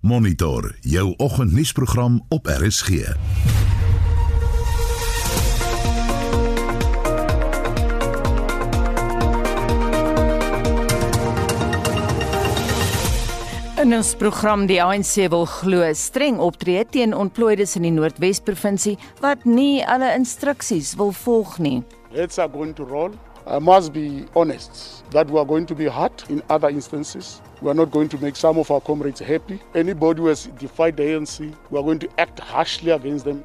Monitor jou oggendnuusprogram op RSG. In ons program die ANC wil glo streng optree teen ontplooides in die Noordwes provinsie wat nie alle instruksies wil volg nie. Heads are going to roll. I must be honest that we are going to be hard in other instances. We are not going to make some of our comrades happy. Anybody who has defied the ANC, we are going to act harshly against them.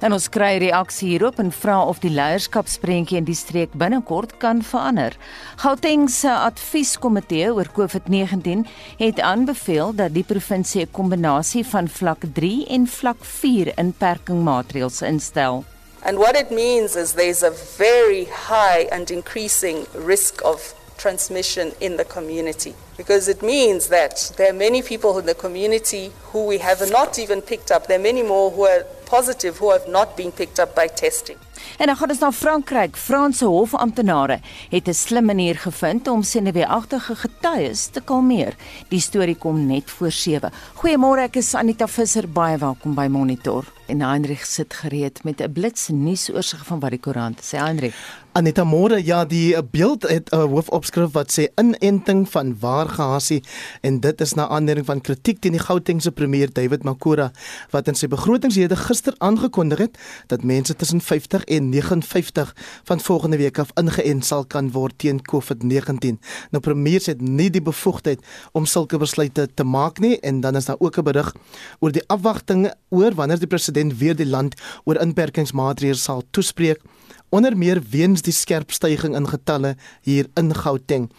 En ons kry reaksie hierop en vra of die leierskapsprentjie in die streek binnekort kan verander. Gauteng se advieskomitee oor COVID-19 het aanbeveel dat die provinsie 'n kombinasie van vlak 3 en vlak 4 inperkingmaatreëls instel. And what it means is there's a very high and increasing risk of transmission in the community because it means that there are many people in the community who we have not even picked up. There are many more who are positive who have not been picked up by testing. En dan gaan ons na Frankryk. Franse hofamptenare het 'n slim manier gevind om senuweeagtige getuies te kalmeer. Die storie kom net voor 7. Goeiemôre, ek is Anita Visser. Baie welkom by Monitor. En Heinrich sit gereed met 'n blits nuusoorseig van wat die koerant sê. Heinrich Aneta Moore, ja, die beeld het 'n hoofopskrif wat sê inenting van waar gehasie en dit is na aanleiding van kritiek teen die Gautengse premier David Makura wat in sy begrotingsrede gister aangekondig het dat mense tussen 50 en 59 van volgende week af ingeënt sal kan word teen COVID-19. Nou premiers het nie die bevoegdheid om sulke besluite te maak nie en dan is daar ook 'n berig oor die afwagting oor wanneer die president weer die land oor inperkingsmaatreëls sal toespreek onder meer weens die skerp stygings in getalle hier in Gauteng.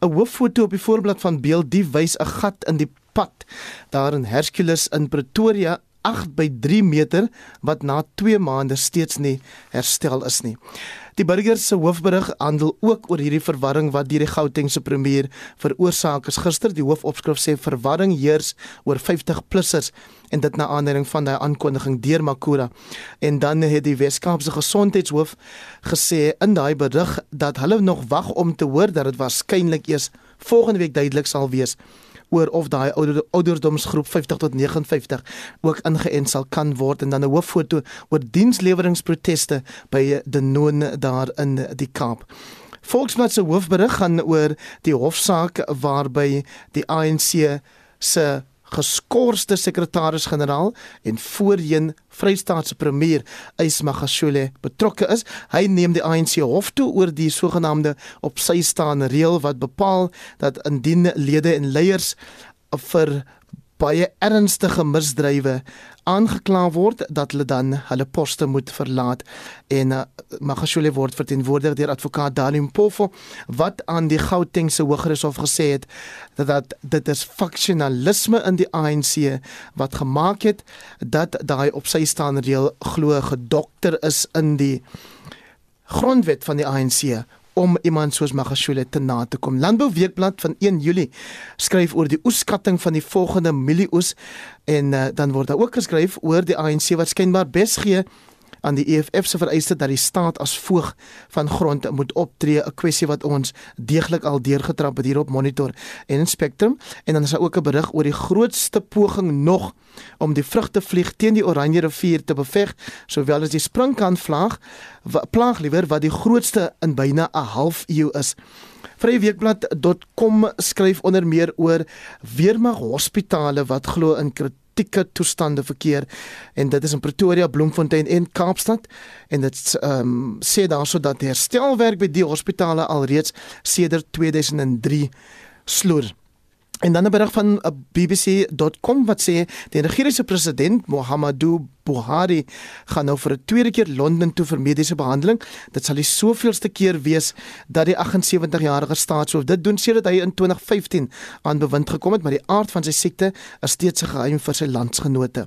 'n Hooffoto op die voorblad van beeld die wys 'n gat in die pad daar in Hercules in Pretoria 8 by 3 meter wat na 2 maande steeds nie herstel is nie. Die burger se hoofberig handel ook oor hierdie verwarring wat deur die Gautengse premier veroorsaak is. Gister die hoofopskrif sê verwarring heers oor 50-plussers en dit na aanleiding van daai aankondiging deur Makura. En dan het die Weskaapse gesondheidshoof gesê in daai berig dat hulle nog wag om te hoor dat dit waarskynlik eers volgende week duidelik sal wees oor of daai ouder, ouderdomsgroep 50 tot 59 ook ingeënt sal kan word en dan 'n hooffoto oor diensleweringproteste by Denoon daar in die Kaap. Volksblad se hoofberig gaan oor die hofsaak waarby die ANC se geskorste sekretaris-generaal en voorheen Vrystaatse premier Ysmagashule betrokke is. Hy neem die ANC hof toe oor die sogenaamde op sy staan reël wat bepaal dat indien lede en leiers vir baie ernstige misdrywe aangekla word dat hulle dan hulle poste moet verlaat. En uh, Magashule word verteenwoordig deur advokaat Dalim Pofo wat aan die Gautengse Hooggeregshof gesê het dat, dat dit is faksionalisme in die ANC wat gemaak het dat daai op sy staan reël glo gedokter is in die grondwet van die ANC om iemand soos Magashule te na te kom. Landbou Weekblad van 1 Julie skryf oor die oeskatting van die volgende mielieoes en uh, dan word daar ook geskryf oor die ANC wat skynbaar bes gee aan die EFF se vereiste dat die staat as voog van grond moet optree, 'n kwessie wat ons deeglik al deurgetrap het hier op Monitor en in Spectrum en dan is daar ook 'n berig oor die grootste poging nog om die vrugtevlieg teen die Oranje rivier te beveg, sowel as die springkanvlaag, plaag liewer wat die grootste in byna 'n half eeu is. Vryweekblad.com skryf onder meer oor weermag hospitale wat glo in kritieke toestande verkeer en dit is in Pretoria, Bloemfontein en Kaapstad en dit ehm um, sê daarso dat herstelwerk by die hospitale alreeds sedert 2003 sloer. En dan 'n berig van uh, bbc.com wat sê die Nigeriese president Muhammadu Buhari gaan nou vir 'n tweede keer Londen toe vir mediese behandeling. Dit sal die soveelste keer wees dat die 78-jarige staatshoof dit doen sedert hy in 2015 aan bewind gekom het, maar die aard van sy siekte is steeds 'n geheim vir sy landsgenote.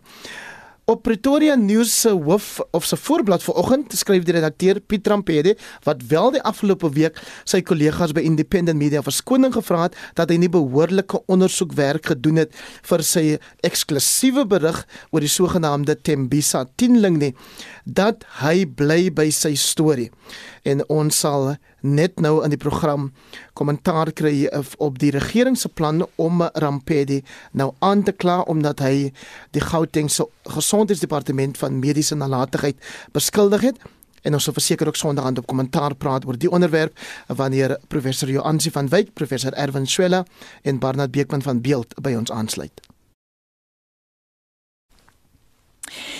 Op Pretoria News se hoof of se voorblad vanoggend skryf die redakteur Piet Rampede wat wel die afgelope week sy kollegas by Independent Media verskoning gevra het dat hy nie behoorlike ondersoekwerk gedoen het vir sy eksklusiewe berig oor die sogenaamde Tembisa 10ling nie dat hy bly by sy storie en ons sal net nou in die program kommentaar kry op die regering se plan om Rampedi nou aan te kla omdat hy die Gauteng se gesondheidsdepartement van mediese nalatigheid beskuldig het en ons sal verseker ook Sondag aan op kommentaar praat oor die onderwerp wanneer professor Joansi van Wyk, professor Erwin Swela en Barnard Beekman van Beeld by ons aansluit.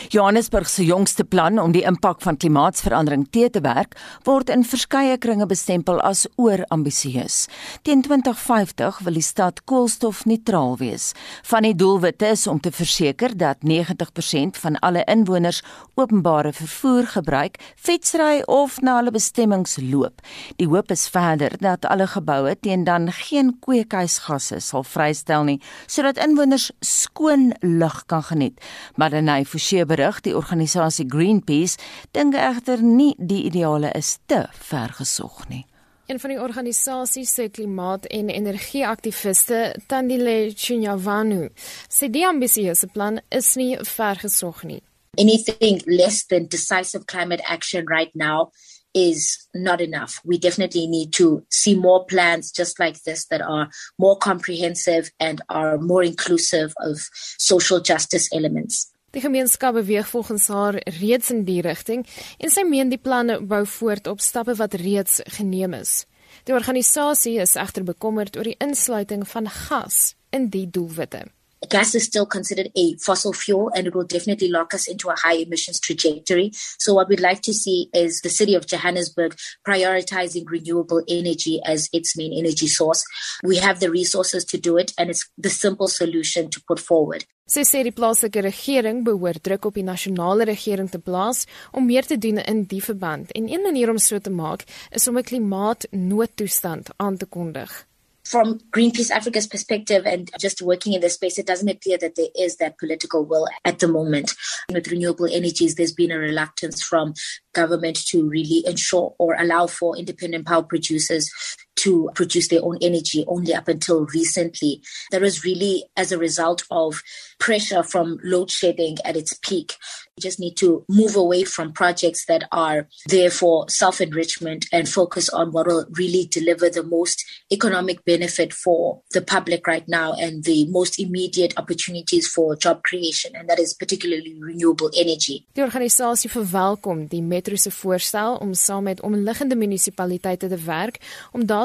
Johannesburg se jongste plan om die impak van klimaatsverandering te te werk, word in verskeie kringe bestempel as oorambisieus. Teen 2050 wil die stad koolstofneutraal wees. Van die doelwitte is om te verseker dat 90% van alle inwoners openbare vervoer gebruik, fietsry of na hulle bestemmings loop. Die hoop is verder dat alle geboue teen dan geen kweekhuisgasse sal vrystel nie, sodat inwoners skoon lug kan geniet. Madanay Forsie berig, die organisasie Greenpeace dink egter nie die ideale is te vergesog nie. Een van die organisasie se klimaat- en energieaktiviste, Tandile Chinyavanu, sê die ambisieuse plan is nie vergesog nie. Anything less than decisive climate action right now is not enough. We definitely need to see more plans just like this that are more comprehensive and are more inclusive of social justice elements. Die gemeenskap beweeg volgens haar reeds in die rigting en sy meen die planne bou voort op stappe wat reeds geneem is. Die organisasie is egter bekommerd oor die insluiting van gas in die doelwitte. Gas is still considered a fossil fuel and it will definitely lock us into a high emissions trajectory. So what we'd like to see is the city of Johannesburg prioritizing renewable energy as its main energy source. We have the resources to do it and it's the simple solution to put forward. Sy sê die plaaslike regering behoort druk op die nasionale regering te plaas om meer te doen in die verband en een manier om so te maak is om 'n klimaatnoodtoestand aan te kondig. From Greenpeace Africa's perspective and just working in this space, it doesn't appear that there is that political will at the moment. With renewable energies, there's been a reluctance from government to really ensure or allow for independent power producers to produce their own energy only up until recently. That was really as a result of pressure from load shedding at its peak. We just need to move away from projects that are there for self enrichment and focus on what will really deliver the most economic benefit for the public right now and the most immediate opportunities for job creation, and that is particularly renewable energy. Die organisasie verwelkom die metro se voorstel om saam met omliggende munisipaliteite te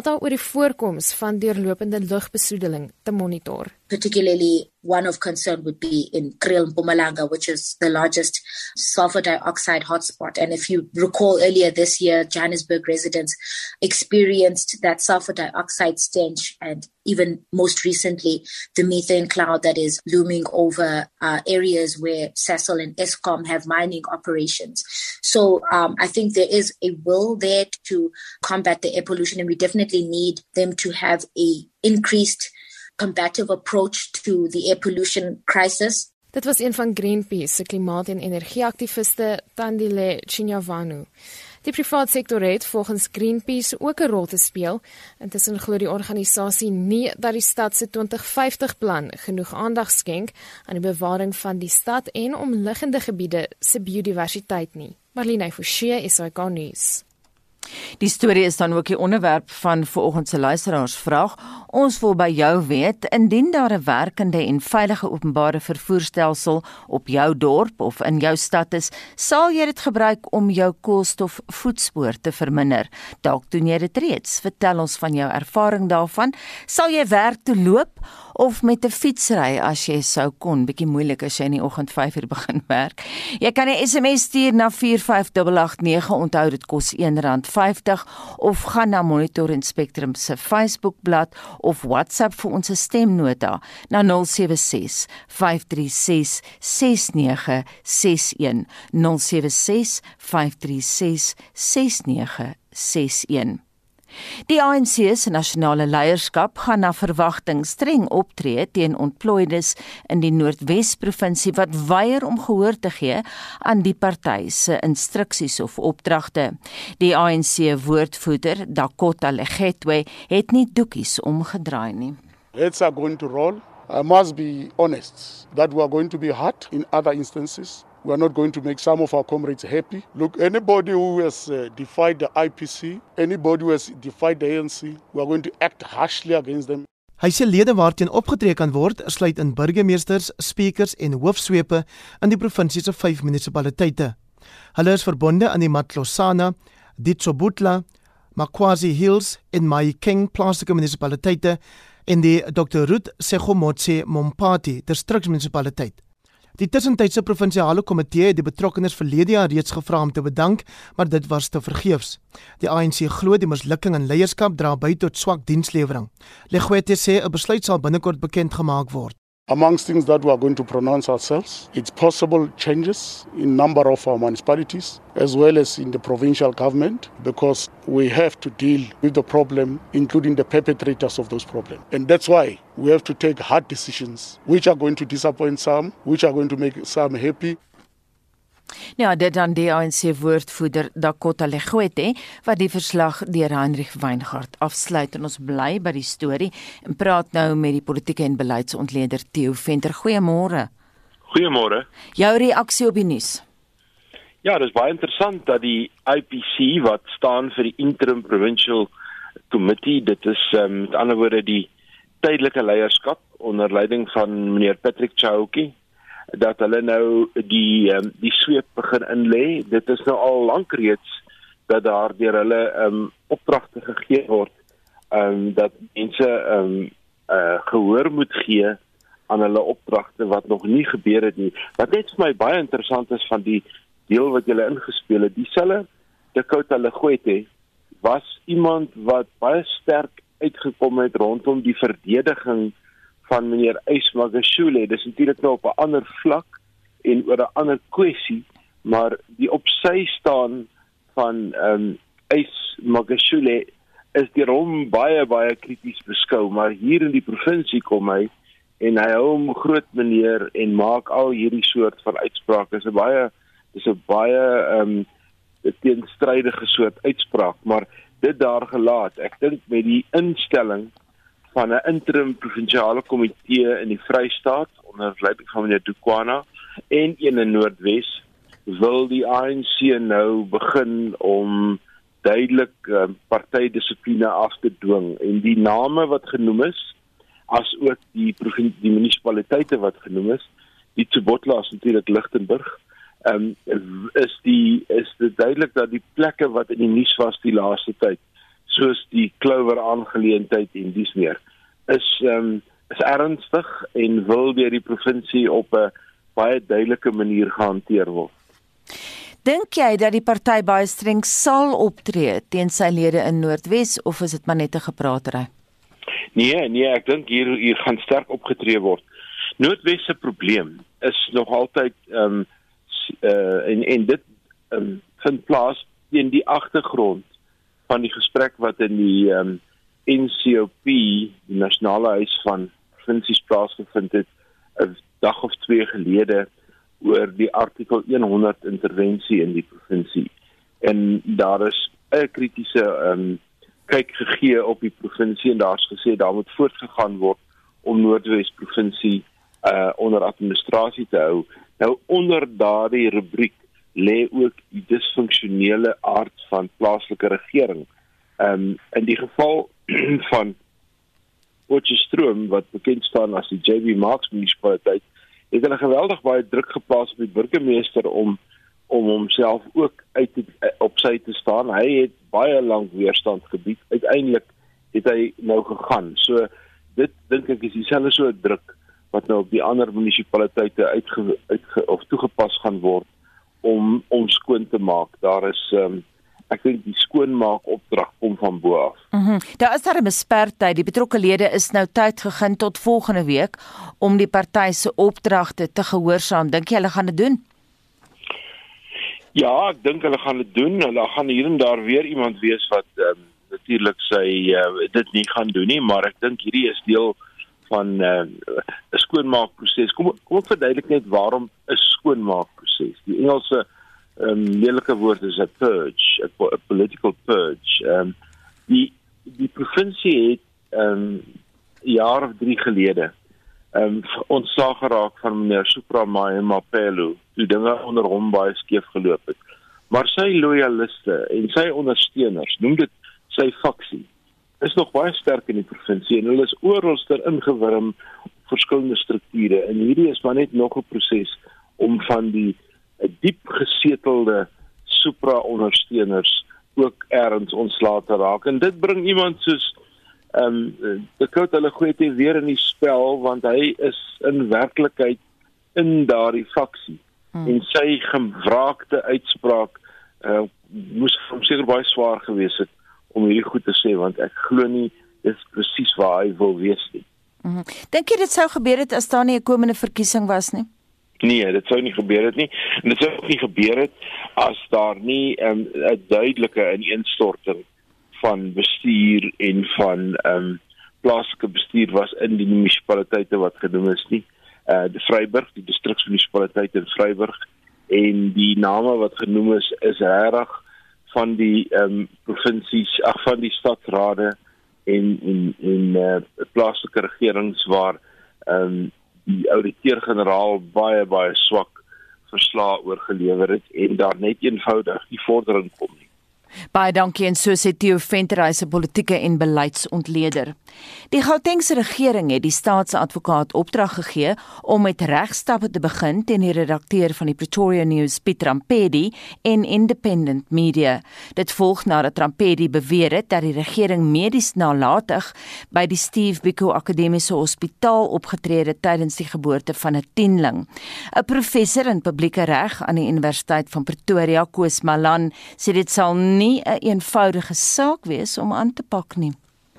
data oor die voorkoms van deurlopende lugbesoedeling te monitor. Particularly one of concern would be in Kriel Mpumalanga, which is the largest sulfur dioxide hotspot. And if you recall earlier this year, Johannesburg residents experienced that sulfur dioxide stench and even most recently, the methane cloud that is looming over uh, areas where Cecil and ESCOM have mining operations. So um, I think there is a will there to combat the air pollution, and we definitely need them to have a increased combative approach to the air pollution crisis. Dit was een van Greenpeace se klimaat- en energieaktiviste, Tandile Chinyavanu. Die private sektor het volgens Greenpeace ook 'n rol te speel. Intussen glo die organisasie nie dat die stad se 2050 plan genoeg aandag skenk aan die bewaring van die stad en omliggende gebiede se biodiversiteit nie. Marlene Forsie is hy gaan nuus. Die storie is dan ook die onderwerp van vanoggend se luisteraarsvraag. Ons wil by jou weet indien daar 'n werkende en veilige openbare vervoerstelsel op jou dorp of in jou stad is, sal jy dit gebruik om jou koolstofvoetspoor te verminder? Dalk doen jy dit reeds. Vertel ons van jou ervaring daarvan. Sal jy werk toe loop of met 'n fietsry as jy sou kon? Bietjie moeilik as jy in die oggend 5uur begin werk. Jy kan 'n SMS stuur na 45889. Onthou dit kos R1.50 of gaan na Monitor en Spectrum se Facebookblad of WhatsApp vir ons stemnota na 076 536 6961 076 536 6961 Die ANC se nasionale leierskap gaan na verwagting streng optree teen ontploides in die Noordwes-provinsie wat weier om gehoor te gee aan die party se instruksies of opdragte. Die ANC woordvoerder, Dakota Legetwe, het nie doekies omgedraai nie. Heads are going to roll. I must be honest that we are going to be hurt in other instances. We are not going to make some of our comrades happy. Look, anybody who has uh, defied the IPC, anybody who has defied the ANC, we are going to act harshly against them. Hy sê lede waarteen opgetree kan word, sluit in burgemeesters, speakers en hoofsweepe in die provinsie se 5 munisipaliteite. Hulle is verbonde aan die Matlosana, Ditsobutla, Makwazi Hills en Mahikeng plaaslike munisipaliteite en die Dr. Ruth Segomotse Mompati distriksmunisipaliteit. Die tussentydse provinsiale komitee het die betrokkenes verlede jaar reeds gevra om te bedank, maar dit was te vergeefs. Die ANC glo die mislukking in leierskap dra by tot swak dienslewering. Legwete sê 'n besluit sal binnekort bekend gemaak word. Amongst things that we are going to pronounce ourselves, it's possible changes in number of our municipalities as well as in the provincial government because we have to deal with the problem, including the perpetrators of those problems. And that's why we have to take hard decisions, which are going to disappoint some, which are going to make some happy. Ja, dit dan die ANC woordvoerder Dakota Legwete wat die verslag deur Heinrich Weingart afsluit en ons bly by die storie en praat nou met die politieke en beleidsontleder Theo Venter. Goeiemôre. Goeiemôre. Jou reaksie op die nuus? Ja, dit is baie interessant dat die IPC wat staan vir die Interim Provincial Committee, dit is um, met ander woorde die tydelike leierskap onder leiding van meneer Patrick Chauke dat hulle nou die um, die sweep begin inlê. Dit is nou al lank reeds dat daar deur hulle um opdragte gegee word um dat mense um uh gehoor moet gee aan hulle opdragte wat nog nie gebeur het nie. Wat net vir my baie interessant is van die deel wat julle ingespeel het, dieselfde Dakota Legwete was iemand wat baie sterk uitgekom het rondom die verdediging van meneer Ysmagashule. Dis natuurlik nou op 'n ander vlak en oor 'n ander kwessie, maar die op sy staan van ehm um, Ysmagashule is deur hom baie baie krities beskou, maar hier in die provinsie kom hy en hy hou hom groot meneer en maak al hierdie soort van uitsprake. Dis 'n baie dis 'n baie ehm um, teenstrydige soort uitspraak, maar dit daar gelaat. Ek dink met die instelling van 'n interim provinsiale komitee in die Vrystaat onder leiding van meneer Dukwana en een in Noordwes wil die ANC nou begin om duidelik uh, partydissipline af te dwing. En die name wat genoem is as ook die die munisipaliteite wat genoem is die Tsobotla is natuurlik Lichtenburg um, is die is dit duidelik dat die plekke wat in die nuus was die laaste tyd soos die Clover aangeleentheid en dis meer is ehm um, is ernstig en wil deur die provinsie op 'n baie duidelike manier gehanteer word. Dink jy dat die party baie streng sal optree teen sy lede in Noordwes of is dit maar net 'n gepraatery? Nee, nee, ek dink hier hier gaan sterk opgetree word. Noordwes se probleem is nog altyd ehm um, uh, en en dit um, vind plaas in die agtergrond van die gesprek wat in die ehm um, NCOP, die nasionale huis van provinsies plaasgevind het 'n dag of twee gelede oor die artikel 100 intervensie in die provinsie. En daar is 'n kritiese ehm um, kyk gegee op die provinsie en daar's gesê daar moet voortgegaan word om Noordwes provinsie uh onder administrasie te hou. Nou onder daardie rubriek lê ook die disfunksionele aard van plaaslike regering. Ehm um, in die geval van Potchefstroom wat bekend staan as die JB Marks munisipaliteit het hulle geweldig baie druk geplaas op die burgemeester om om homself ook uit te, op sy te staan. Hy het baie lank weerstand gebied. Uiteindelik het hy nou gegaan. So dit dink ek is dieselfde so druk wat nou op die ander munisipaliteite uitge, uitge of toegepas gaan word om om skoon te maak. Daar is ehm um, ek dink die skoonmaak opdrag kom van bo af. Mhm. Mm daar is daar 'n bespertyd. Die betrokke lede is nou tyd gegee tot volgende week om die party se opdragte te gehoorsaam. Dink jy hulle gaan dit doen? Ja, ek dink hulle gaan dit doen. Hulle gaan hier en daar weer iemand wees wat ehm um, natuurlik sy uh, dit nie gaan doen nie, maar ek dink hierdie is deel van ehm, 'n uh, skoonmaakproses. Kom kom ek verduidelik net waarom 'n skoonmaakproses. Die Engelse um, lelike woord is 'n purge, 'n political purge. Ehm um, die die provinsie het ehm um, jaar of 3 gelede ehm um, ontslaag geraak van meneer Supramaya Mapelo, toe dinge onder hom baie skeef geloop het. Maar sy loyaliste en sy ondersteuners, noem dit sy faksie, is nog baie sterk in die provinsie en hulle is oralster ingewurm verskillende strukture. En hierdie is maar net nog 'n proses om van die diep gesetelde Supra ondersteuners ook erns ontslae te raak. En dit bring iemand soos ehm um, Dakota Legoete weer in die spel want hy is in werklikheid in daardie faksie. Hmm. en sy gewraakte uitspraak uh, moes hom seker baie swaar gewees het om hierdie goed te sê want ek glo nie dis presies waar hy wil wees nie. Mm -hmm. Dink jy dit sou gebeur het as daar nie 'n komende verkiesing was nie? Nee, dit sou nie gebeur het nie. En dit sou ook nie gebeur het as daar nie ehm, 'n um, duidelike ineenstorting van bestuur en van ehm um, plaaslike bestuur was in die munisipaliteite wat genoem is nie. Uh die Vryburg, die distriksmunisipaliteit in Vryburg en die name wat genoem is is regtig van die ehm um, provinsies ag van die stadsrade en en en eh uh, plaaslike regerings waar ehm um, die ouditeur-generaal baie baie swak verslae oorgelewer het en daar net eenvoudig die vordering kom nie. Baie dankie en so sê Theo Venter hy se politieke en beleidsontleder. Die Gautengse regering het die staatsadvokaat opdrag gegee om met regstappe te begin teen die redakteur van die Pretoria News Piet Rampedi en Independent Media. Dit volg nadat Rampedi beweer het dat die regering medies nalatig by die Steve Biko Akademiese Hospitaal opgetree het tydens die geboorte van 'n tienling. 'n Professor in publieke reg aan die Universiteit van Pretoria, Koos Malan, sê dit sal nie 'n een eenvoudige saak wees om aan te pak nie.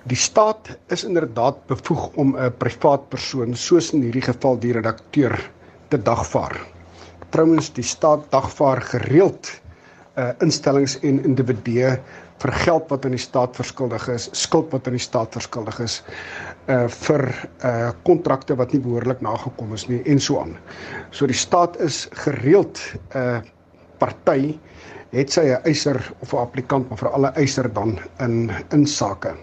Die staat is inderdaad bevoeg om 'n privaat persoon soos in hierdie geval die redakteur te dagvaar. Trouwens die staat dagvaar gereeld uh instellings en individue vir geld wat aan die staat verskuldig is, skuld wat aan die staat verskuldig is uh vir uh kontrakte wat nie behoorlik nagekom is nie en so aan. So die staat is gereeld uh, party het sy 'n eiser of 'n applikant maar vir alle eiser dan in insake.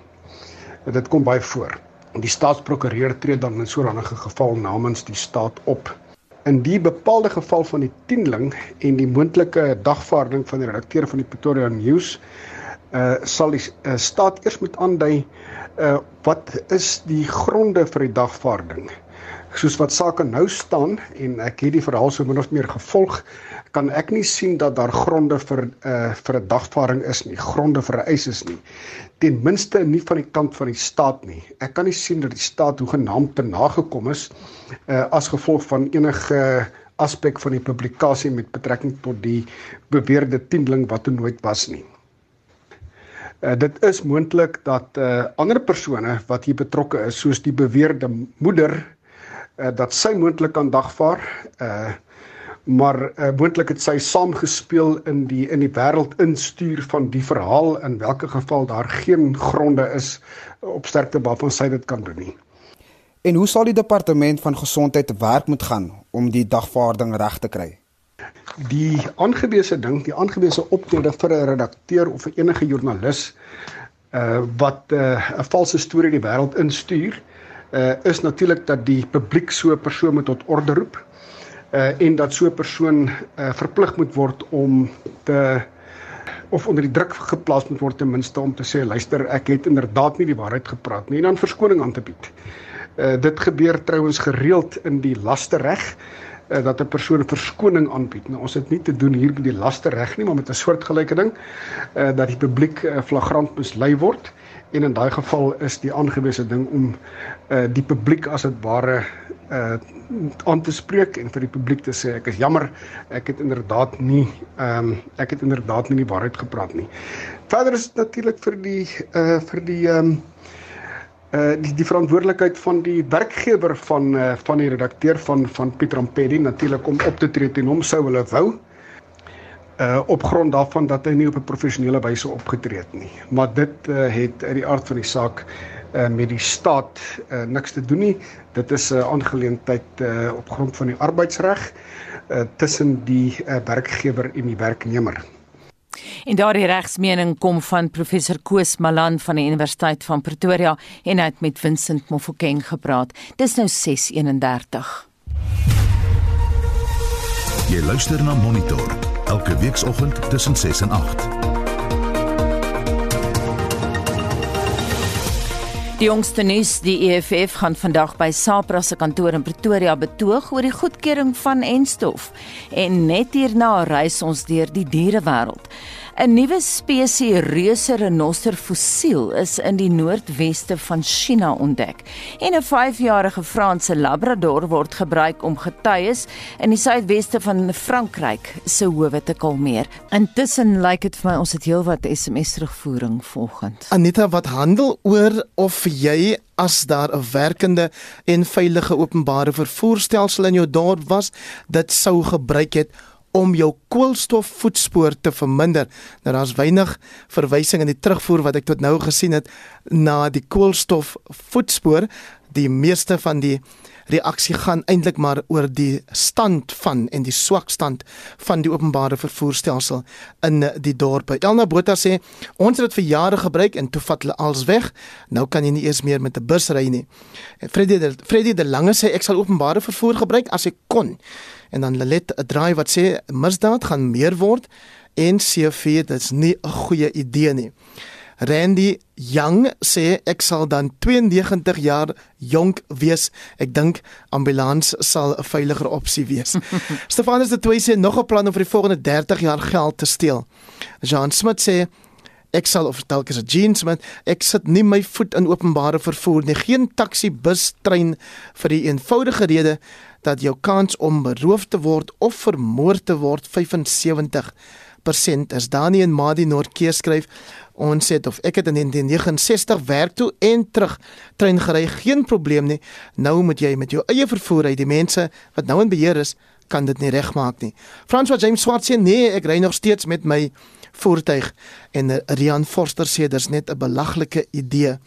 Dit kom baie voor. Die staatsprokureur tree dan in so 'n geval namens die staat op. In die bepaalde geval van die tienling en die moontlike dagvaarding van die redakteur van die Pretoria News, uh sal die uh, staat eers moet aandui uh wat is die gronde vir die dagvaarding? Soos wat sake nou staan en ek het die verhaal so min of meer gevolg, kan ek nie sien dat daar gronde vir 'n uh, vir 'n dagvaarding is nie, gronde vir 'n eis is nie. Ten minste nie van die kant van die staat nie. Ek kan nie sien dat die staat hoegenaamd te nagekom is uh, as gevolg van enige aspek van die publikasie met betrekking tot die beweerde tiendeling wat toe nooit was nie. Uh, dit is moontlik dat uh, ander persone wat hier betrokke is soos die beweerde moeder uh, dat sy moontlik kan dagvaar uh maar uh, moontlik het sy saamgespeel in die in die wêreld instuur van die verhaal in watter geval daar geen gronde is op sterkte waarvan sy dit kan doen nie. En hoe sal die departement van gesondheid werk moet gaan om die dagvaarding reg te kry? Die aangewese ding, die aangewese optrede vir 'n redakteur of vir enige joernalis uh wat 'n uh, valse storie die wêreld instuur, uh is natuurlik dat die publiek so 'n persoon moet tot orde roep uh, en dat so 'n persoon uh, verplig moet word om te of onder die druk geplaas moet word ten minste om te sê luister ek het inderdaad nie die waarheid gepraat nie en dan verskoning aan te bied. Uh, dit gebeur trouens gereeld in die lasterreg uh, dat 'n persoon verskoning aanbied. Nou ons het nie te doen hier met die lasterreg nie, maar met 'n soortgelyke ding uh, dat die publiek uh, flagrant mislei word en in daai geval is die aangewese ding om uh, die publiek as dit ware uh aan te spreek en vir die publiek te sê ek is jammer ek het inderdaad nie ehm um, ek het inderdaad nie die waarheid gepraat nie. Verder is dit natuurlik vir die uh vir die ehm um, uh die die verantwoordelikheid van die werkgewer van uh van die redakteur van van Piet Rampedi natuurlik om op te tree teen hom sou hulle wou uh op grond daarvan dat hy nie op 'n professionele wyse opgetree het nie. Maar dit uh, het uit die aard van die saak uh, met die staat uh, niks te doen nie. Dit is 'n uh, aangeleentheid uh, op grond van die arbeidsreg uh, tussen die uh, werkgewer en die werknemer. En daardie regsmening kom van professor Koos Malan van die Universiteit van Pretoria en hy het met Vincent Mofokeng gepraat. Dis nou 6:31. Jy luister na Monitor elke weekoggend tussen 6 en 8. Die jongste nuus, die EFF gaan vandag by SAPRA se kantoor in Pretoria betoog oor die goedkeuring van enstof. En net hierna reis ons deur die dierewêreld. 'n Nuwe spesies reuse renoster fossiel is in die noordweste van China ontdek. En 'n 5-jarige Franse labrador word gebruik om getuies in die suidweste van Frankryk se howe te kalmeer. Intussen lyk dit vir my ons het heelwat SMS terugvoering volgens. Anita, wat handel oor of jy as daar 'n werkende en veilige openbare vervoerstelsel in jou dorp was, dit sou gebruik het om jou koolstofvoetspoor te verminder. Nou daar's weinig verwysing in die terugvoer wat ek tot nou gesien het na die koolstofvoetspoor. Die meeste van die reaksie gaan eintlik maar oor die stand van en die swak stand van die openbare vervoerstelsel in die dorpe. Elna Botha sê ons het dit vir jare gebruik en toe vat hulle als weg. Nou kan jy nie eers meer met 'n bus ry nie. Freddie de Freddie de Lange sê ek sal openbare vervoer gebruik as ek kon en dan Lelet 'n draai wat sê misdaad gaan meer word en CV dit's nie 'n goeie idee nie. Randy Young sê ek sal dan 92 jaar jonk wees. Ek dink ambulans sal 'n veiliger opsie wees. Stefanus de Toey sê nog 'n plan om vir die volgende 30 jaar geld te steel. Jean Smit sê ek sal of dalk is 'n jeans man, ek sit nie my voet in openbare vervoer nie. Geen taxi, bus, trein vir die eenvoudige rede dat jou kans om beroof te word of vermoor te word 75 is. Dani en Madi Noordkeer skryf ons het of ek het in 1969 werk toe en terug trein gery geen probleem nie. Nou moet jy met jou eie vervoer ry die mense wat nou in beheer is kan dit nie regmaak nie. François James Swart sê nee ek ry nog steeds met my voertuig en eh, Rian Forster sê dis net 'n belaglike idee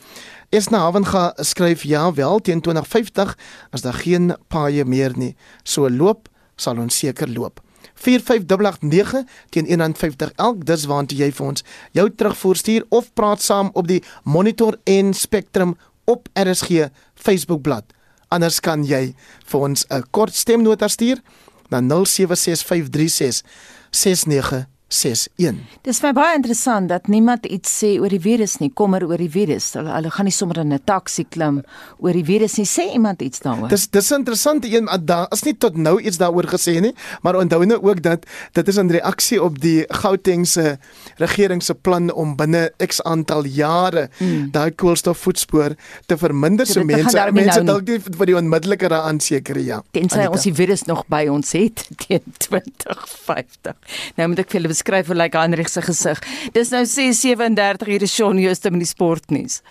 Esna Haven gaan skryf ja wel teen 2050 as daar geen paaie meer nie. So loop sal ons seker loop. 45889 teen 150 elk dis waant jy vir ons jou terugvoer stuur of praat saam op die Monitor en Spectrum op RSG Facebookblad. Anders kan jy vir ons 'n kort stemnota stuur na 076536 69 61. Dis vir baie interessant dat niemand iets sê oor die virus nie, kommer oor die virus. Hulle, hulle gaan nie sommer in 'n taxi klim oor die virus nie. Sê iemand iets daaroor? Dis dis interessant een daar is nie tot nou iets daaroor gesê nie, maar onthou nou ook dat dit is 'n reaksie op die Gauteng se regering se plan om binne X aantal jare hmm. daai koolstofvoetspoor te verminder so mense mense dalk nie vir die onmiddellike aanseker ja. Tensy ons die virus nog by ons het teen 2050. Nou moet ek vir julle beskryf hoe lyk Hendrik se gesig. Dis nou 6:37 hier is Shaun Jooste met die sportnuus.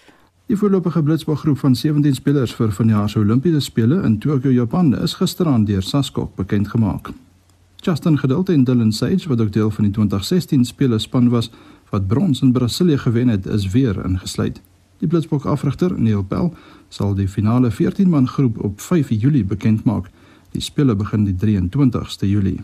Die voorlopige blitsbalgroep van 17 spelers vir vanjaar se Olimpiese spele in Tokio, Japan, is gisteraan deur SASCOC bekend gemaak. Justin Geduld en Dylan Sage, wat ook deel van die 2016 spele span was wat brons in Brasilië gewen het, is weer ingesluit. Die blitsbok afrigter, Neil Bell, sal die finale 14-man groep op 5 Julie bekend maak. Die spele begin die 23ste Julie.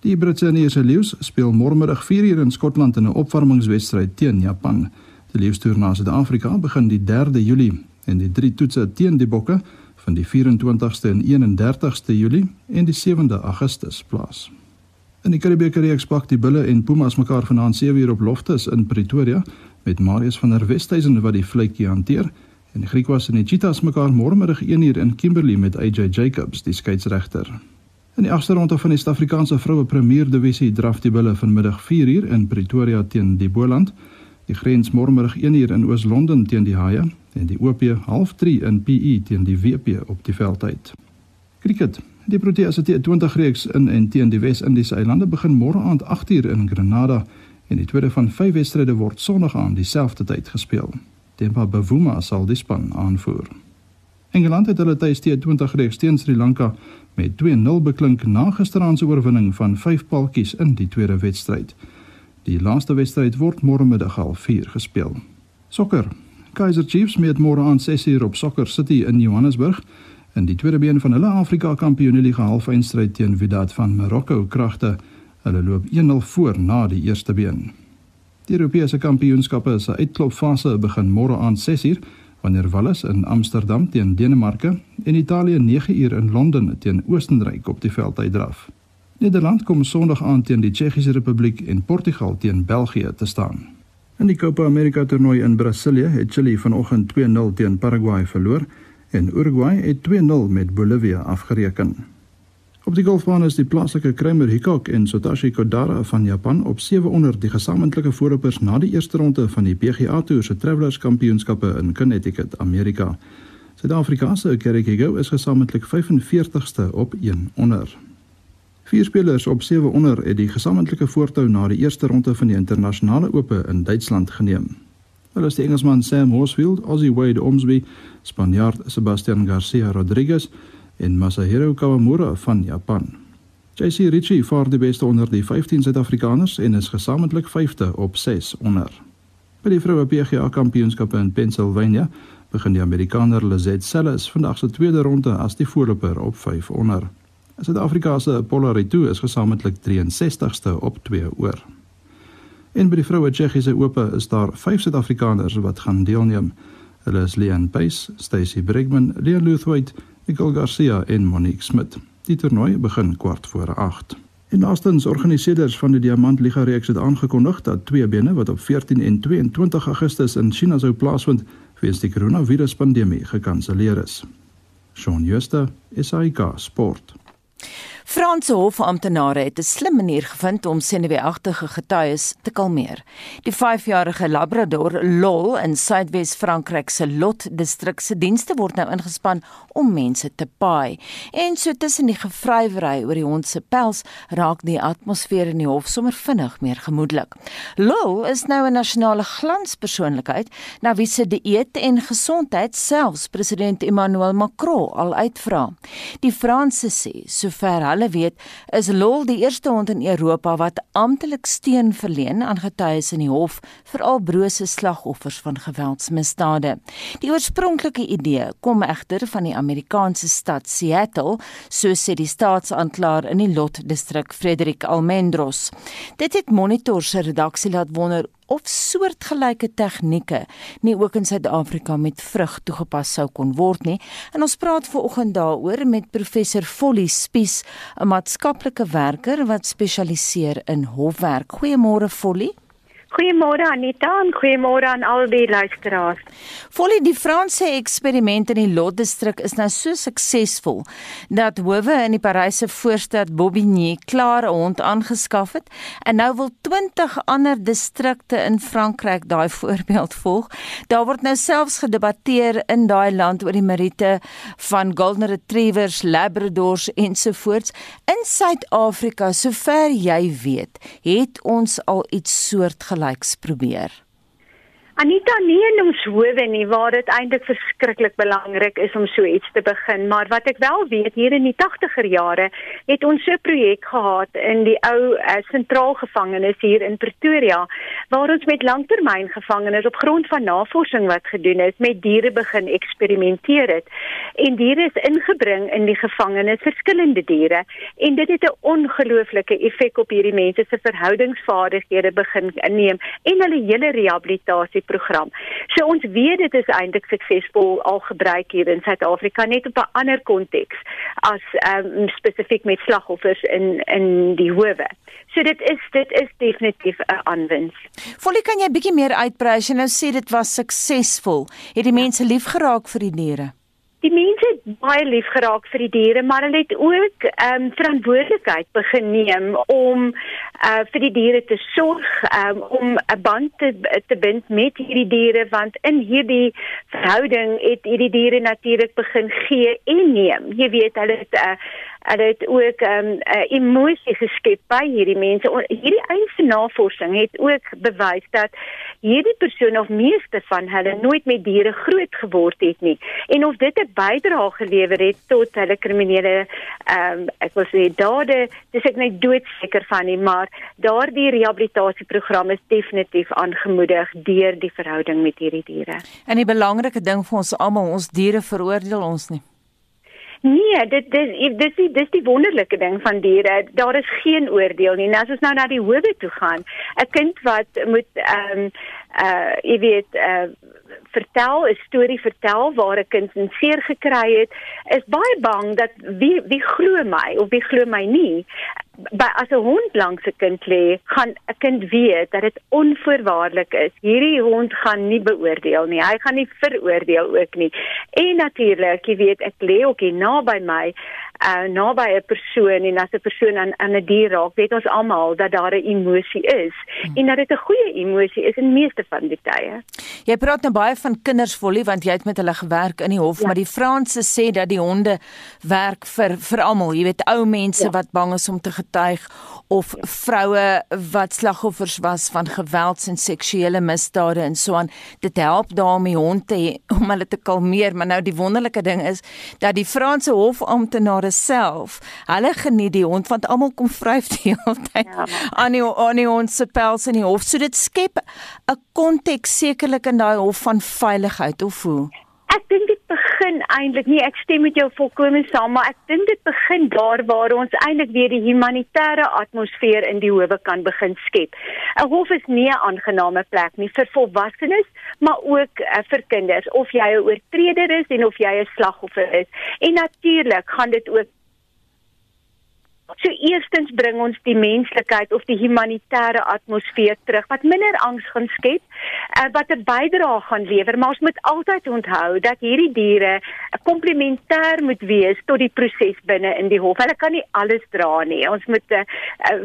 Die Britse en Ierse leeu's speel môremiddag 4uur in Skotland in 'n opwarmingswedstryd teen Japan. Die leeustoer na Suid-Afrika begin die 3de Julie en die drie toetse teen die bokke van die 24ste en 31ste Julie en die 7de Augustus plaas. In die Karibiese reeks pak die Bulle en Pumas mekaar vanaand 7uur op Loftus in Pretoria met Marius van der Westhuizen wat die vletjie hanteer en die Griekwas en die Cheetahs mekaar môremiddag 1uur in Kimberley met AJ Jacobs die skeieregter. In die agste ronde van die Suid-Afrikaanse vroue Premier Divisie draf die bulle vanmiddag 4uur in Pretoria teen die Boland, die Grens môremiddag 1uur in Oos-London teen die Haie en die OP 0.3 in PE teen die WP op die veldheid. Kriket. Die Proteas se T20 reeks in en teen die Wes-Indiese eilande begin môre aand 8uur in Grenada en die tweede van 5 wedstryde word Sondag aan dieselfde tyd gespeel. Temba Bavuma sal die span aanvoer. Engeland het hulle tuis T20 reeks teen Sri Lanka met 2-0 beklink na gisteraand se oorwinning van 5 paltjies in die tweede wedstryd. Die laaste wedstryd word môre middag half 4 gespeel. Sokker. Kaizer Chiefs meet môre aan 6:00 op Soccer City in Johannesburg in die tweede been van hulle Afrika Kampioenligga halfeindstryd teen Wydad van Marokko kragte. Hulle loop 1-0 voor na die eerste been. Die Europese Kampioenskappe se uitklopfase begin môre aand 6uur wanneer Wallis in Amsterdam teen Denemarke en Italië 9uur in Londen teen Oostenryk op die veld uitdraf. Nederland kom Sondag aand teen die Tsjechiese Republiek en Portugal teen België te staan. In die Copa America toernooi in Brasilië het Chili vanoggend 2-0 teen Paraguay verloor en Uruguay het 2-0 met Bolivia afgereken. Op die golfbaan is die plaaslike Kramer Hickok en Satoshi Kodara van Japan op 7 onder die gesamentlike voorlopers na die eerste ronde van die PGA Tour se Travelers Kampioenskappe in Connecticut, Amerika. Suid-Afrika se Kerry Higo is gesamentlik 45ste op 1 onder. Vier spelers op 7 onder het die gesamentlike voortou na die eerste ronde van die internasionale ope in Duitsland geneem. Hulle is die Engelsman Sam Horsfield, Aussie Wade Ormsby, Spanjaard Sebastian Garcia Rodriguez en Masahiro Kawamura van Japan. JC Ritchie vaar die beste onder die 15 Suid-Afrikaners en is gesamentlik 5de op 6 onder. By die vroue PGA Kampioenskappe in Pennsylvania begin die Amerikaner Lizette Sellis vandag se tweede ronde as die voorloper op 5 onder. Suid-Afrika se Polaritu is gesamentlik 63ste op 2 oor. En by die vroue Tsjechiese Ope is daar 5 Suid-Afrikaners wat gaan deelneem. Hulle is Leon Pace, Stacy Brigman, Leon Luthwaite, Nicole Garcia en Monique Smit. Die toernooi begin kwart voor 8. En laastens organiseerders van die Diamant Liga reeks het aangekondig dat twee bene wat op 14 en 22 Augustus in China sou plaasvind, weens die koronaviruspandemie gekanselleer is. Shaun Schuster, SAK Sport. Franse hofamptenare het 'n slim manier gevind om senuweeagtige getuies te kalmeer. Die 5-jarige Labrador Lol in Suidwes Frankryk se Lot distrik se dienste word nou ingespan om mense te paai. En so tussen die gevrywery oor die hond se pels raak die atmosfeer in die hof sommer vinnig meer gemoedelik. Lol is nou 'n nasionale glanspersoonlikheid na wie se dieet en gesondheid selfs president Emmanuel Macron al uitvra. Die Franse sê sover hulle weet, is Lol die eerste hond in Europa wat amptelik steun verleen aan getuies in die hof vir al brose slagoffers van geweldsmisdade. Die oorspronklike idee kom egter van die Amerikaanse stad Seattle, so sê die staatsaanklaer in die Lot distrik Frederik Almendros. Dit het Monitor se redaksie laat wonder of soortgelyke tegnieke nie ook in Suid-Afrika met vrug toegepas sou kon word nie. En ons praat veraloggend daaroor met professor Folly Spies, 'n maatskaplike werker wat spesialiseer in hofwerk. Goeiemôre Folly. Goeiemôre Anita en goeiemôre aan al die luisteraars. Volle die Franse eksperiment in die Lot distrik is nou so suksesvol dat howe in die Paryse voorstad Bobigny klaar 'n hond aangeskaf het en nou wil 20 ander distrikte in Frankryk daai voorbeeld volg. Daar word nou selfs gedebatteer in daai land oor die meriete van golden retrievers, labradors ensovoorts. In Suid-Afrika, sover jy weet, het ons al iets soortgelyks soortgelyks probeer? Anita nie in ons howe nie waar dit eintlik verskriklik belangrik is om so iets te begin, maar wat ek wel weet hier in die 80er jare het ons so 'n projek gehad in die ou uh, sentraal gevangenis hier in Pretoria waar ons met langtermyngevangenes op grond van navorsing wat gedoen is met diere begin eksperimenteer het. En diere is ingebring in die gevangenis, verskillende diere, en dit het 'n ongelooflike effek op hierdie mense se verhoudingsvaardighede begin neem en hulle hele rehabilitasie program. So ons weet dit is eintlik suksesvol al gebruik hier in Suid-Afrika net op 'n ander konteks as um, spesifiek met slagoffers in in die howe. So dit is dit is definitief 'n aanwins. Volle kan jy bietjie meer uitbrei as jy nou sê dit was suksesvol. Het die mense lief geraak vir die diere? Die mense het baie lief geraak vir die diere, maar hulle het ook ehm um, verantwoordelikheid begin neem om uh vir die diere te sorg, um, om 'n band te te bind met hierdie diere want in hierdie verhouding het hierdie diere natuurlik begin gee en neem. Jy weet hulle het uh hulle het ook 'n um, uh, emosie geskep by hierdie mense. Hierdie eie navorsing het ook bewys dat hierdie persone of meeste van hulle nooit met diere groot geword het nie. En of dit 'n bydrae gelewer het tot hulle kriminele ehm um, ek wil sê dade, dis ek net doodseker van nie, maar daardie rehabilitasieprogram is definitief aangemoedig deur die verhouding met hierdie diere. En die belangrike ding vir ons almal, ons diere veroordeel ons nie. Nee, dit dis dis die dis die wonderlike ding van diere. Daar is geen oordeel nie. Nou as ons nou na die howe toe gaan, 'n kind wat moet ehm um, uh jy weet uh vertel 'n storie vertel waar 'n kind seer gekry het, is baie bang dat wie wie glo my of wie glo my nie. By as 'n hond langs 'n kind lê, gaan 'n kind weet dat dit onvoorwaardelik is. Hierdie hond gaan nie beoordeel nie. Hy gaan nie veroordeel ook nie. En natuurlik, jy weet, ek lê ook hier naby my uh naby 'n persoon en as 'n persoon aan aan 'n dier raak, weet ons almal dat daar 'n emosie is hmm. en dat dit 'n goeie emosie is in meeste van die tye. Jy praat nou baie van kinders volle want jy het met hulle gewerk in die hof, ja. maar die Franse sê dat die honde werk vir vir almal, jy weet ou mense ja. wat bang is om te getuig of ja. vroue wat slagoffers was van gewelds en seksuele misdade en so aan. Dit help daarmee hond te om hulle te kalmeer, maar nou die wonderlike ding is dat die Franse hofamptenare self. Hulle geniet die hond want almal kom vryf die hele tyd ja, aan die aan die hond se pels in die hof. So dit skep 'n konteks sekerlik in daai hof van veiligheid of hoe? Ek dink dit begin eintlik nie ek stem met jou volkome saam maar ek dink dit begin daar waar ons eintlik weer die humanitêre atmosfeer in die howe kan begin skep. 'n Hof is nie 'n aangename plek nie vir volwassenes maar ook uh, vir kinders of jy 'n oortreder is en of jy 'n slagoffer is. En natuurlik gaan dit ook So eerstens bring ons die menslikheid of die humanitêre atmosfeer terug wat minder angs gaan skep, uh, wat 'n bydrae gaan lewer, maar ons moet altyd onthou dat hierdie diere komplementêr moet wees tot die proses binne in die hof. Hulle kan nie alles dra nie. Ons moet uh,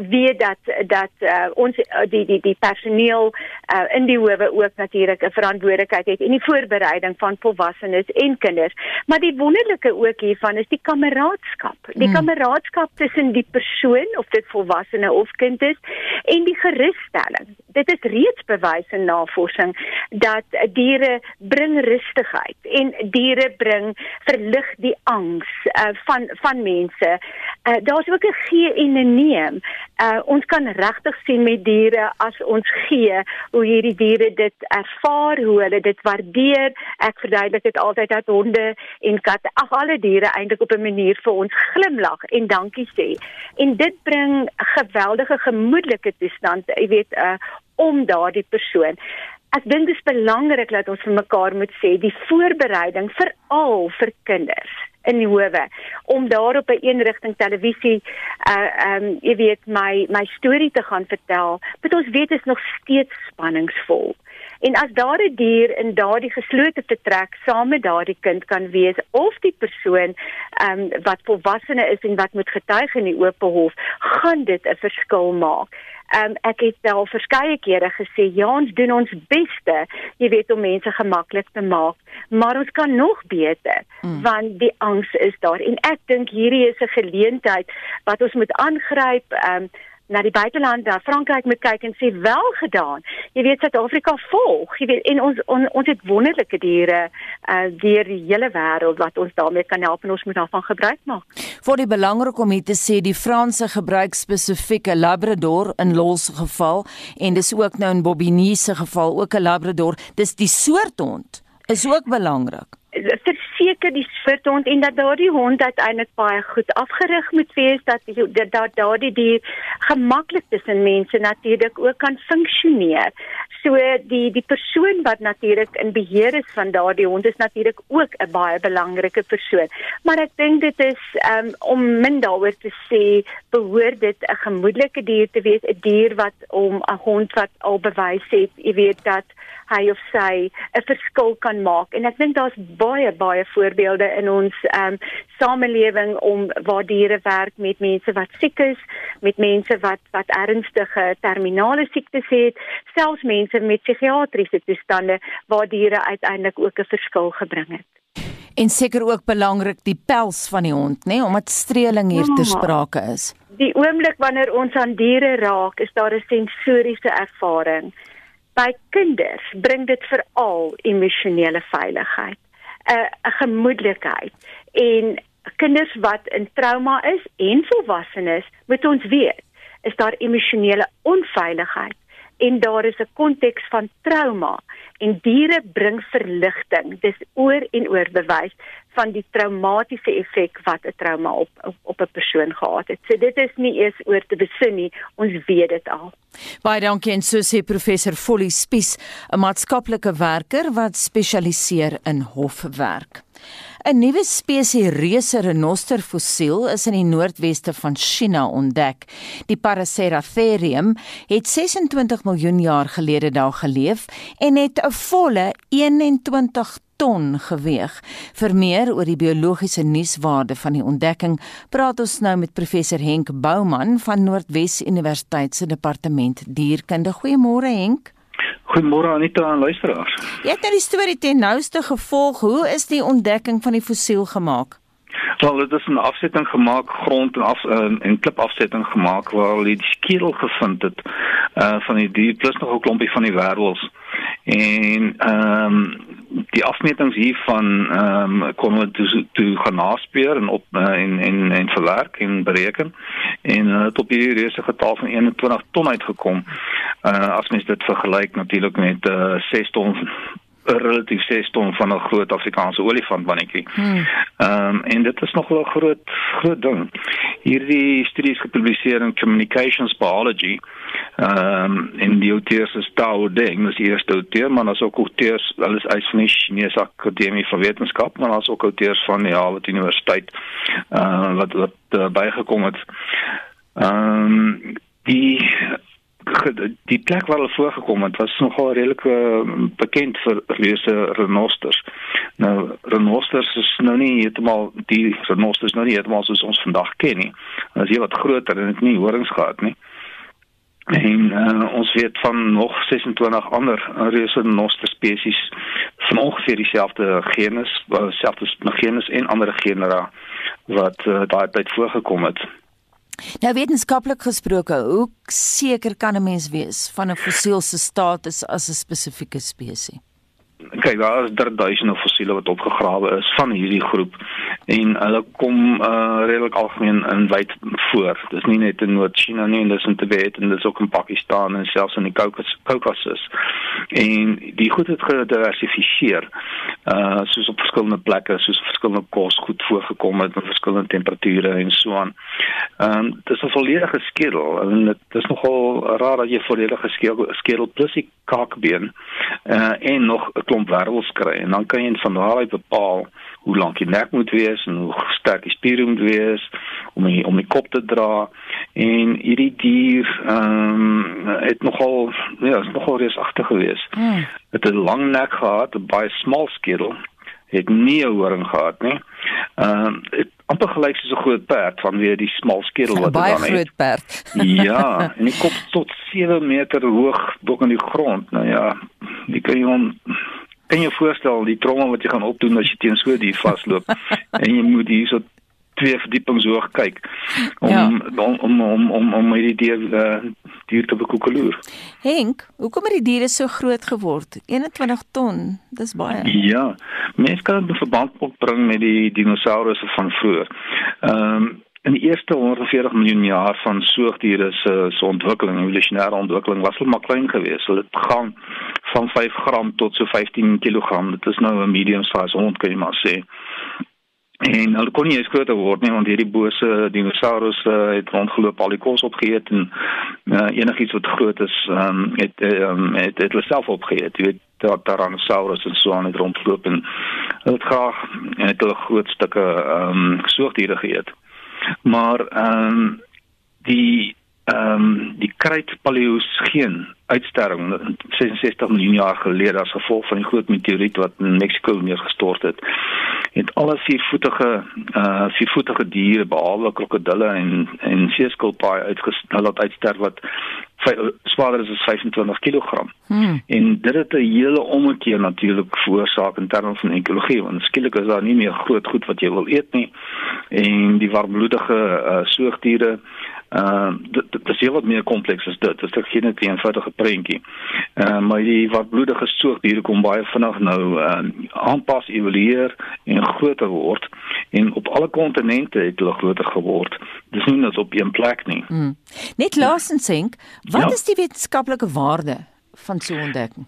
weet dat dat uh, ons die die die personeel uh, in die howe ook natuurlik 'n verantwoordelikheid het in die voorbereiding van volwassenes en kinders. Maar die wonderlike ook hiervan is die kameraadskap. Die hmm. kameraadskap tussen die persoon of dit volwassene of kind is en die gerusstelling. Dit is reeds bewys in navorsing dat diere bring rustigheid en diere bring verlig die angs uh, van van mense. Uh, Daar's ook 'n gee en 'n neem. Uh, ons kan regtig sien met diere as ons gee hoe hierdie diere dit ervaar, hoe hulle dit waardeer. Ek verduidelik dit altyd dat honde en katte, ag alle diere eintlik op 'n manier vir ons glimlag en dankie sê en dit bring geweldige gemoedelike toestand, jy weet, uh om daardie persoon. Ek dink dit is belangrik dat ons vir mekaar moet sê die voorbereiding veral vir kinders in die howe om daar op 'n eenrigting televisie uh um jy weet my my storie te gaan vertel, want ons weet is nog steeds spanningsvol. En as daar 'n die dier in daardie geslote vertrek saam met daardie kind kan wees of die persoon um, wat volwassene is en wat moet getuig in die oop hof, gaan dit 'n verskil maak. Um, ek het al verskeie kere gesê ja, ons doen ons beste, jy weet om mense gemaklik te maak, maar ons kan nog beter mm. want die angs is daar en ek dink hierdie is 'n geleentheid wat ons moet aangryp. Um, na die buiteland, na Frankryk moet kyk en sê wel gedaan. Jy weet Suid-Afrika volg, jy weet en ons on, ons het wonderlike diere uh deur die hele wêreld wat ons daarmee kan help en ons moet daarvan gebruik maak. Vir die belangrik om hier te sê die Franse gebruik spesifieke Labrador in Lols geval en dis ook nou in Bobigny se geval ook 'n Labrador. Dis die soort hond is ook belangrik verseker die soort hond en dat daardie hond uiteindelik baie goed afgerig moet wees dat dat daardie dier gemaklik tussen mense natuurlik ook kan funksioneer. So die die persoon wat natuurlik in beheer is van daardie hond is natuurlik ook 'n baie belangrike persoon. Maar ek dink dit is um, om min daaroor te sê behoort dit 'n gemoedelike dier te wees, 'n dier wat om 'n hond wat al bewys het, jy weet dat hy of sy 'n verskil kan maak. En ek dink daar's baie baie voorbeelde in ons ehm um, samelewing om waar diere werk met mense wat siek is, met mense wat wat ernstige terminale siektes het, selfs mense met psigiatriese toestande waar diere uiteindelik ook 'n verskil gebring het. En seker ook belangrik die pels van die hond, nê, nee, omdat streeling hier ja. ter sprake is. Die oomblik wanneer ons aan diere raak, is daar 'n sensoriese ervaring by kinders bring dit veral emosionele veiligheid, 'n 'n gemoedelikheid. En kinders wat in trauma is en volwassenes, moet ons weet, is daar emosionele onveiligheid en daar is 'n konteks van trauma en diere bring verligting dis oor en oor bewys van die traumatiese effek wat 'n trauma op op, op 'n persoon gehad het. So dit is nie eers oor te besin nie, ons weet dit al. Baie dankie en so sê professor Folly Spies, 'n maatskaplike werker wat spesialiseer in hofwerk. 'n Nuwe spesies reuse renoster fossiel is in die noordweste van China ontdek. Die Paraceratherium het 26 miljoen jaar gelede daar geleef en het 'n volle 21 ton geweeg. Vir meer oor die biologiese nuuswaarde van die ontdekking, praat ons nou met professor Henk Bouman van Noordwes Universiteit se departement dierkunde. Goeiemôre Henk. Goeiemôre Anita en luisteraars. Jy het nou die storie ten nouste gevolg. Hoe is die ontdekking van die fossiel gemaak? Wel, dit is 'n afsetting gemaak grond en af en, en klipafsetting gemaak waar hulle die skedel gevind het uh van die dier plus nog 'n klompie van die wervels. En ehm um, die afmetings hiervan ehm um, kon ons toe, toe gaan naspeur en op uh, en en en verwerk en bereken en uh, tot die reuse getal van 21 ton uitgekom. Uh as mens dit vergelyk natuurlik met uh 6 ton relatief 6 ton van 'n groot Afrikaanse olifant mannetjie. Hmm. Ehm um, en dit is nog wel 'n groot groot ding. Hierdie studie is gepubliseer in Communications Biology. Ehm um, in die auteurs is Tao Deng, dis die eerste auteur, maar as ook auteurs, alles uit van die Chinese Akademie van Wetenskap, maar as ook auteurs van die Harvard Universiteit uh, wat wat uh, bygekom het. Ehm um, die die plek waar hulle voorgekom het was nogal redelik uh, bekend vir reuse renosters. Nou renosters is nou nie heeltemal die renosters nou nie heeltemal soos ons vandag ken nie. Hulle is hier wat groter en het nie horings gehad nie. En uh, ons weet van nog 26 ander reuse renoster spesies van ongeveer dieselfde genus, selfs genus en ander genera wat uh, daai tyd voorgekom het. Nou wetenskaplik gesproke, hoe seker kan 'n mens wees van 'n fossiel se status as 'n spesifieke spesies? Kyk daar is duisende fossiele wat opgegrawe is van hierdie groep en hulle kom uh, redelik algemeen in wyd voor. Dis nie net in Noord-China nie, dis in Tibet en dis ook in Pakistan en selfs in die Kaukasus. En die goed het gediversifiseer. Uh soos op verskillende plekke, soos verskillende kos goed voorgekom het met verskillende temperature en so aan. Ehm um, dis 'n volledige skedel en dit is nogal raar dat jy volledige skedel plus die kakbeen uh en nog 'n klomp wervels kry en dan kan jy van daaruit bepaal hoe lank die nek moet wees en hoe sterk die spiere moet wees om die, om die kop te dra en hierdie dier ehm um, het nogal ja, is nogal reusagtig geweest. Hmm. Het 'n lang nek gehad, 'n baie smal skedel het nie 'n horing gehad nie. Ehm um, amper gelyk soos 'n groot perd vanweer die smal skedel wat hy dan het. Baie groot perd. ja, en die kop tot 7 meter hoog bo in die grond. Nou ja, jy kan hom kan jy voorstel die trommel wat jy gaan opdoen as jy teen so 'n dier vasloop en jy moet hierso twee verdiepings hoog kyk om ja. om om om om om hierdie dier uh, dier te bekoekeloer. Henk, hoekom het die diere so groot geword? 21 ton, dis baie. Ja, mense kan dit verband bring met die dinosourusse van vroeër. Ehm um, in die eerste 140 miljoen jaar van soogdiere se se ontwikkeling, evolusionêre ontwikkeling was hulle maar klein geweest. Hulle het gaan van 5 gram tot so 15 kg. Dit is nou 'n medium size hond kan jy maar sê. En hulle kon nie eens groter word nie want hierdie bose dinosaurus uh, het rondgeloop al die kos opgeëet en uh, enigiets wat groot is um, het, um, het het hulle self opgeëet. Jy weet dat Tyrannosaurus en so aan het rondgeloop en hulle het graag en het hulle groot stukke um, soogdiere geëet maar um, die ehm um, die kruit paleogeen uitsterwing 66 miljoen jaar gelede as gevolg van die groot meteoriet wat in Mexiko neergestort het het alle viervoetige uh viervoetige diere behalwe krokodille en en seeskilpaaie uitgestel laat uitsterf wat swaarder is as 25 kg. Hmm. En dit het 'n hele ommekeer natuurlik veroorsaak in terme van ekologie want skielik is daar nie meer groot goed wat jy wil eet nie en die warmbloedige uh, soogdiere Ehm uh, dit is wat meer kompleks as dit. Dit is geen net 'n eenvoudige prentjie. Ehm uh, maar die watbloedige soogdiere kom baie vinnig nou ehm uh, aanpas, evolueer en groter word en op alle kontinente het hulle groter geword. Dis nie net op een plek nie. Hmm. Net laasens sink, wat ja. is die wetenskaplike waarde van so 'n ontdekking?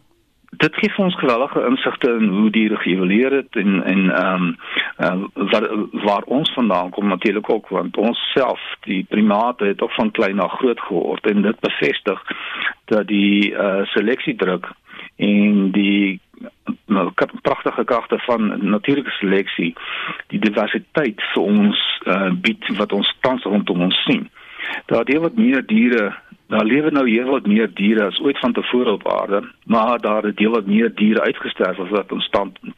Dit gee vir ons geweldige insigte in hoe die geëvalueer het en en ehm um, uh, waar waar ons vandaan kom natuurlik ook want ons self die primate het ook van klein na groot geword en dit bevestig dat die uh, seleksiedruk en die nou pragtige kragte van natuurlike seleksie die diversiteit vir ons uh, bied wat ons tans rondom ons sien. Daar het wat meer diere Daar lewe nou hier wat meer diere as ooit van tevore op aarde, maar daar het deel wat meer diere uitgesterf as wat ons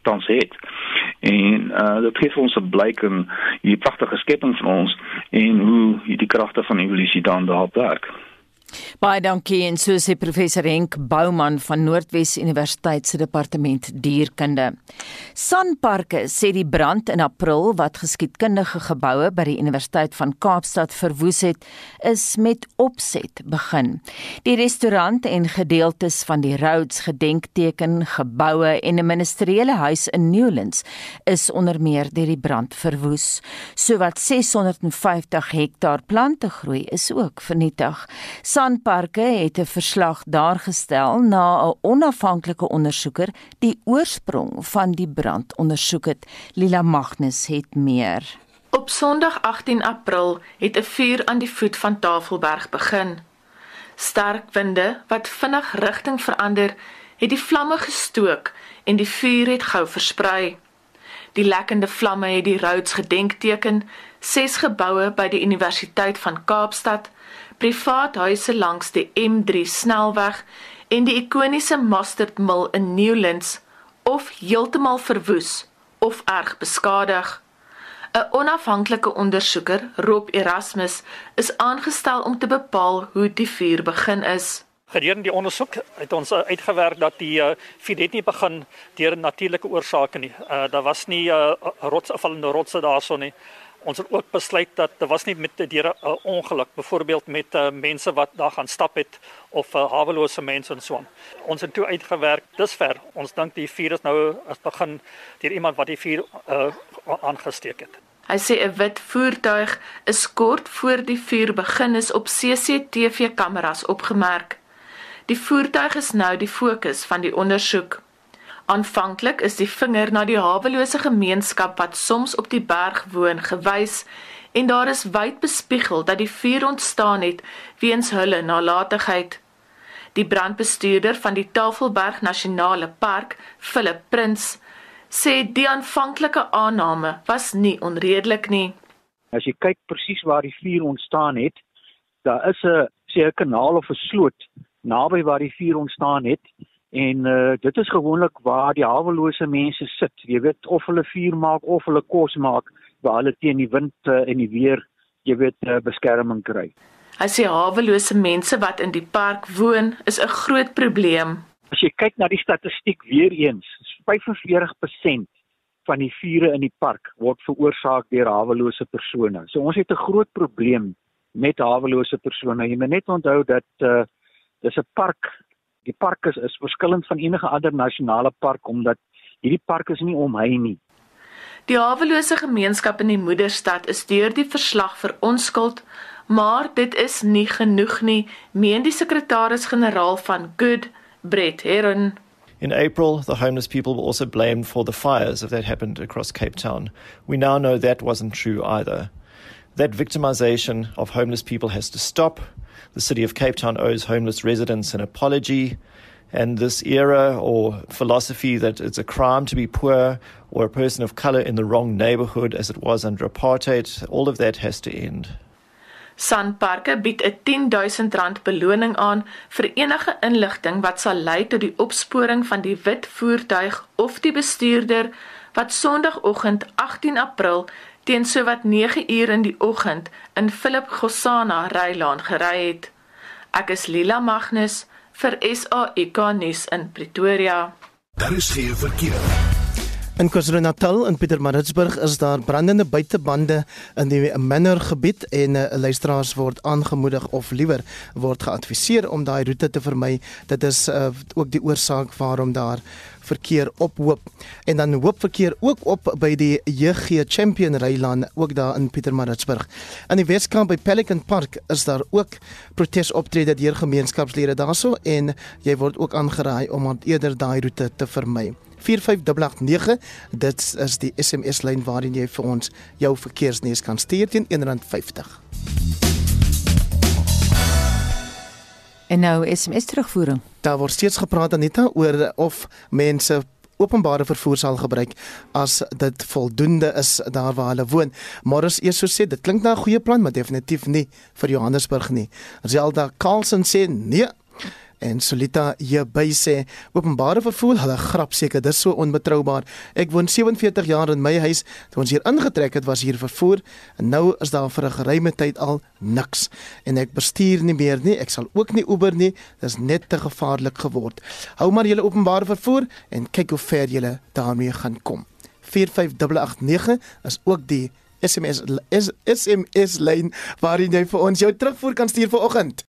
tans het. En uh dit gee ons 'n blyk in hierdie pragtige skepping van ons en hoe hierdie kragte van evolusie dan daar werk. Baie dankie en so sê professor Henk Bouman van Noordwes Universiteit se departement dierkunde. Sanparke sê die brand in April wat geskiedkundige geboue by die Universiteit van Kaapstad verwoes het, is met opset begin. Die restaurant en gedeeltes van die Rhodes gedenkteken geboue en 'n ministeriële huis in Newlands is onder meer deur die brand verwoes. Sowat 650 hektaar plante groei is ook vernietig. Sanparke het 'n verslag daargestel na 'n onafhanklike ondersoeker die oorsprong van die brand ondersoek het. Lila Magnus het meer. Op Sondag 18 April het 'n vuur aan die voet van Tafelberg begin. Sterk winde wat vinnig rigting verander, het die vlamme gestook en die vuur het gou versprei. Die lekkende vlamme het die Rhodes gedenkteken, ses geboue by die Universiteit van Kaapstad, privaat huise langs die M3 snelweg en die ikoniese Mustard Mill in Newlands of heeltemal verwoes of erg beskadig. 'n Onafhanklike ondersoeker, Rob Erasmus, is aangestel om te bepaal hoe die vuur begin is. Gedurende die ondersoek het ons uh, uitgewerk dat die uh, vuur net nie begin deur natuurlike oorsake nie. Uh, daar was nie uh, rotsafvallende rotse daarson nie ons het ook besluit dat daar was nie met die 'n uh, ongeluk byvoorbeeld met uh, mense wat daar gaan stap het of uh, hawelose mense en so aan. Ons het toe uitgewerk dusver. Ons dink die vuur is nou as begin deur iemand wat die vuur uh, aangesteek het. Hy sê 'n wit voertuig is kort voor die vuur begin is op CCTV kameras opgemerk. Die voertuig is nou die fokus van die ondersoek. Aanvanklik is die vinger na die hawelose gemeenskap wat soms op die berg woon gewys en daar is wyd bespiegel dat die vuur ontstaan het weens hulle nalatigheid. Die brandbestuurder van die Tafelberg Nasionale Park, Philip Prins, sê die aanvanklike aanname was nie onredelik nie. As jy kyk presies waar die vuur ontstaan het, daar is 'n sê 'n kanaal of 'n sloot naby waar die vuur ontstaan het En uh, dit is gewoonlik waar die hawelose mense sit. Jy weet of hulle vuur maak of hulle kos maak waar hulle teen die wind uh, en die weer, jy weet, uh, beskerming kry. As jy hawelose mense wat in die park woon, is 'n groot probleem. As jy kyk na die statistiek weer eens, 45% van die vure in die park word veroorsaak deur hawelose persone. So ons het 'n groot probleem met hawelose persone. Jy moet net onthou dat uh, dis 'n park die park is, is verskillend van enige ander nasionale park omdat hierdie park is nie om hy nie. Die hawelose gemeenskap in die moederstad is deur die verslag vir onskuld, maar dit is nie genoeg nie, meen die sekretaris-generaal van Good, Brett Heron. In April, the homeless people were also blamed for the fires that happened across Cape Town. We now know that wasn't true either. That victimization of homeless people has to stop. The city of Cape Town owes homeless residents an apology. And this era or philosophy that it's a crime to be poor or a person of color in the wrong neighborhood as it was under apartheid, all of that has to end. Sanparke bied 'n 10000 rand beloning aan vir enige inligting wat sal lei tot die opsporing van die wit voertuig of die bestuurder wat Sondagoggend 18 April teen sowat 9 uur in die oggend in Philip Gosana Rylaan gery het. Ek is Lila Magnus vir SAK nuus in Pretoria. Daar is geen verkeer. In KwaZulu-Natal in Pietermaritzburg is daar brandende buitebande in die Manor gebied en uh, luisteraars word aangemoedig of liewer word geadviseer om daai roete te vermy. Dit is uh, ook die oorsaak waarom daar verkeer ophoop. En dan hoop verkeer ook op by die JG Champion Rylaan ook daar in Pietermaritzburg. In die Weskaap by Pelican Park is daar ook protesoptredes deur gemeenskapslede daarso en jy word ook aangeraai om eerder daai roete te vermy. 45889 dit is die SMS lyn waarin jy vir ons jou verkeersnuus kan stuur teen R1.50 En nou SMS terugvoering. Daar word steeds gepraat Anita oor of mense openbare vervoer sal gebruik as dit voldoende is daar waar hulle woon. Maar as eers so sê, dit klink na 'n goeie plan, maar definitief nie vir Johannesburg nie. Zelda Carlson sê nee, En Solita hier by sê openbare vervoer, hulle grap seker, dis so onbetroubaar. Ek woon 47 jaar in my huis. Toe ons hier ingetrek het, was hier vervoer en nou is daar vir 'n geruime tyd al niks. En ek bestuur nie meer nie. Ek sal ook nie Uber nie. Dis net te gevaarlik geword. Hou maar julle openbare vervoer en kyk hoe ver julle daarmee gaan kom. 45889 is ook die SMS is SMS lyn waarin jy vir ons jou terugvoer kan stuur vir oggend.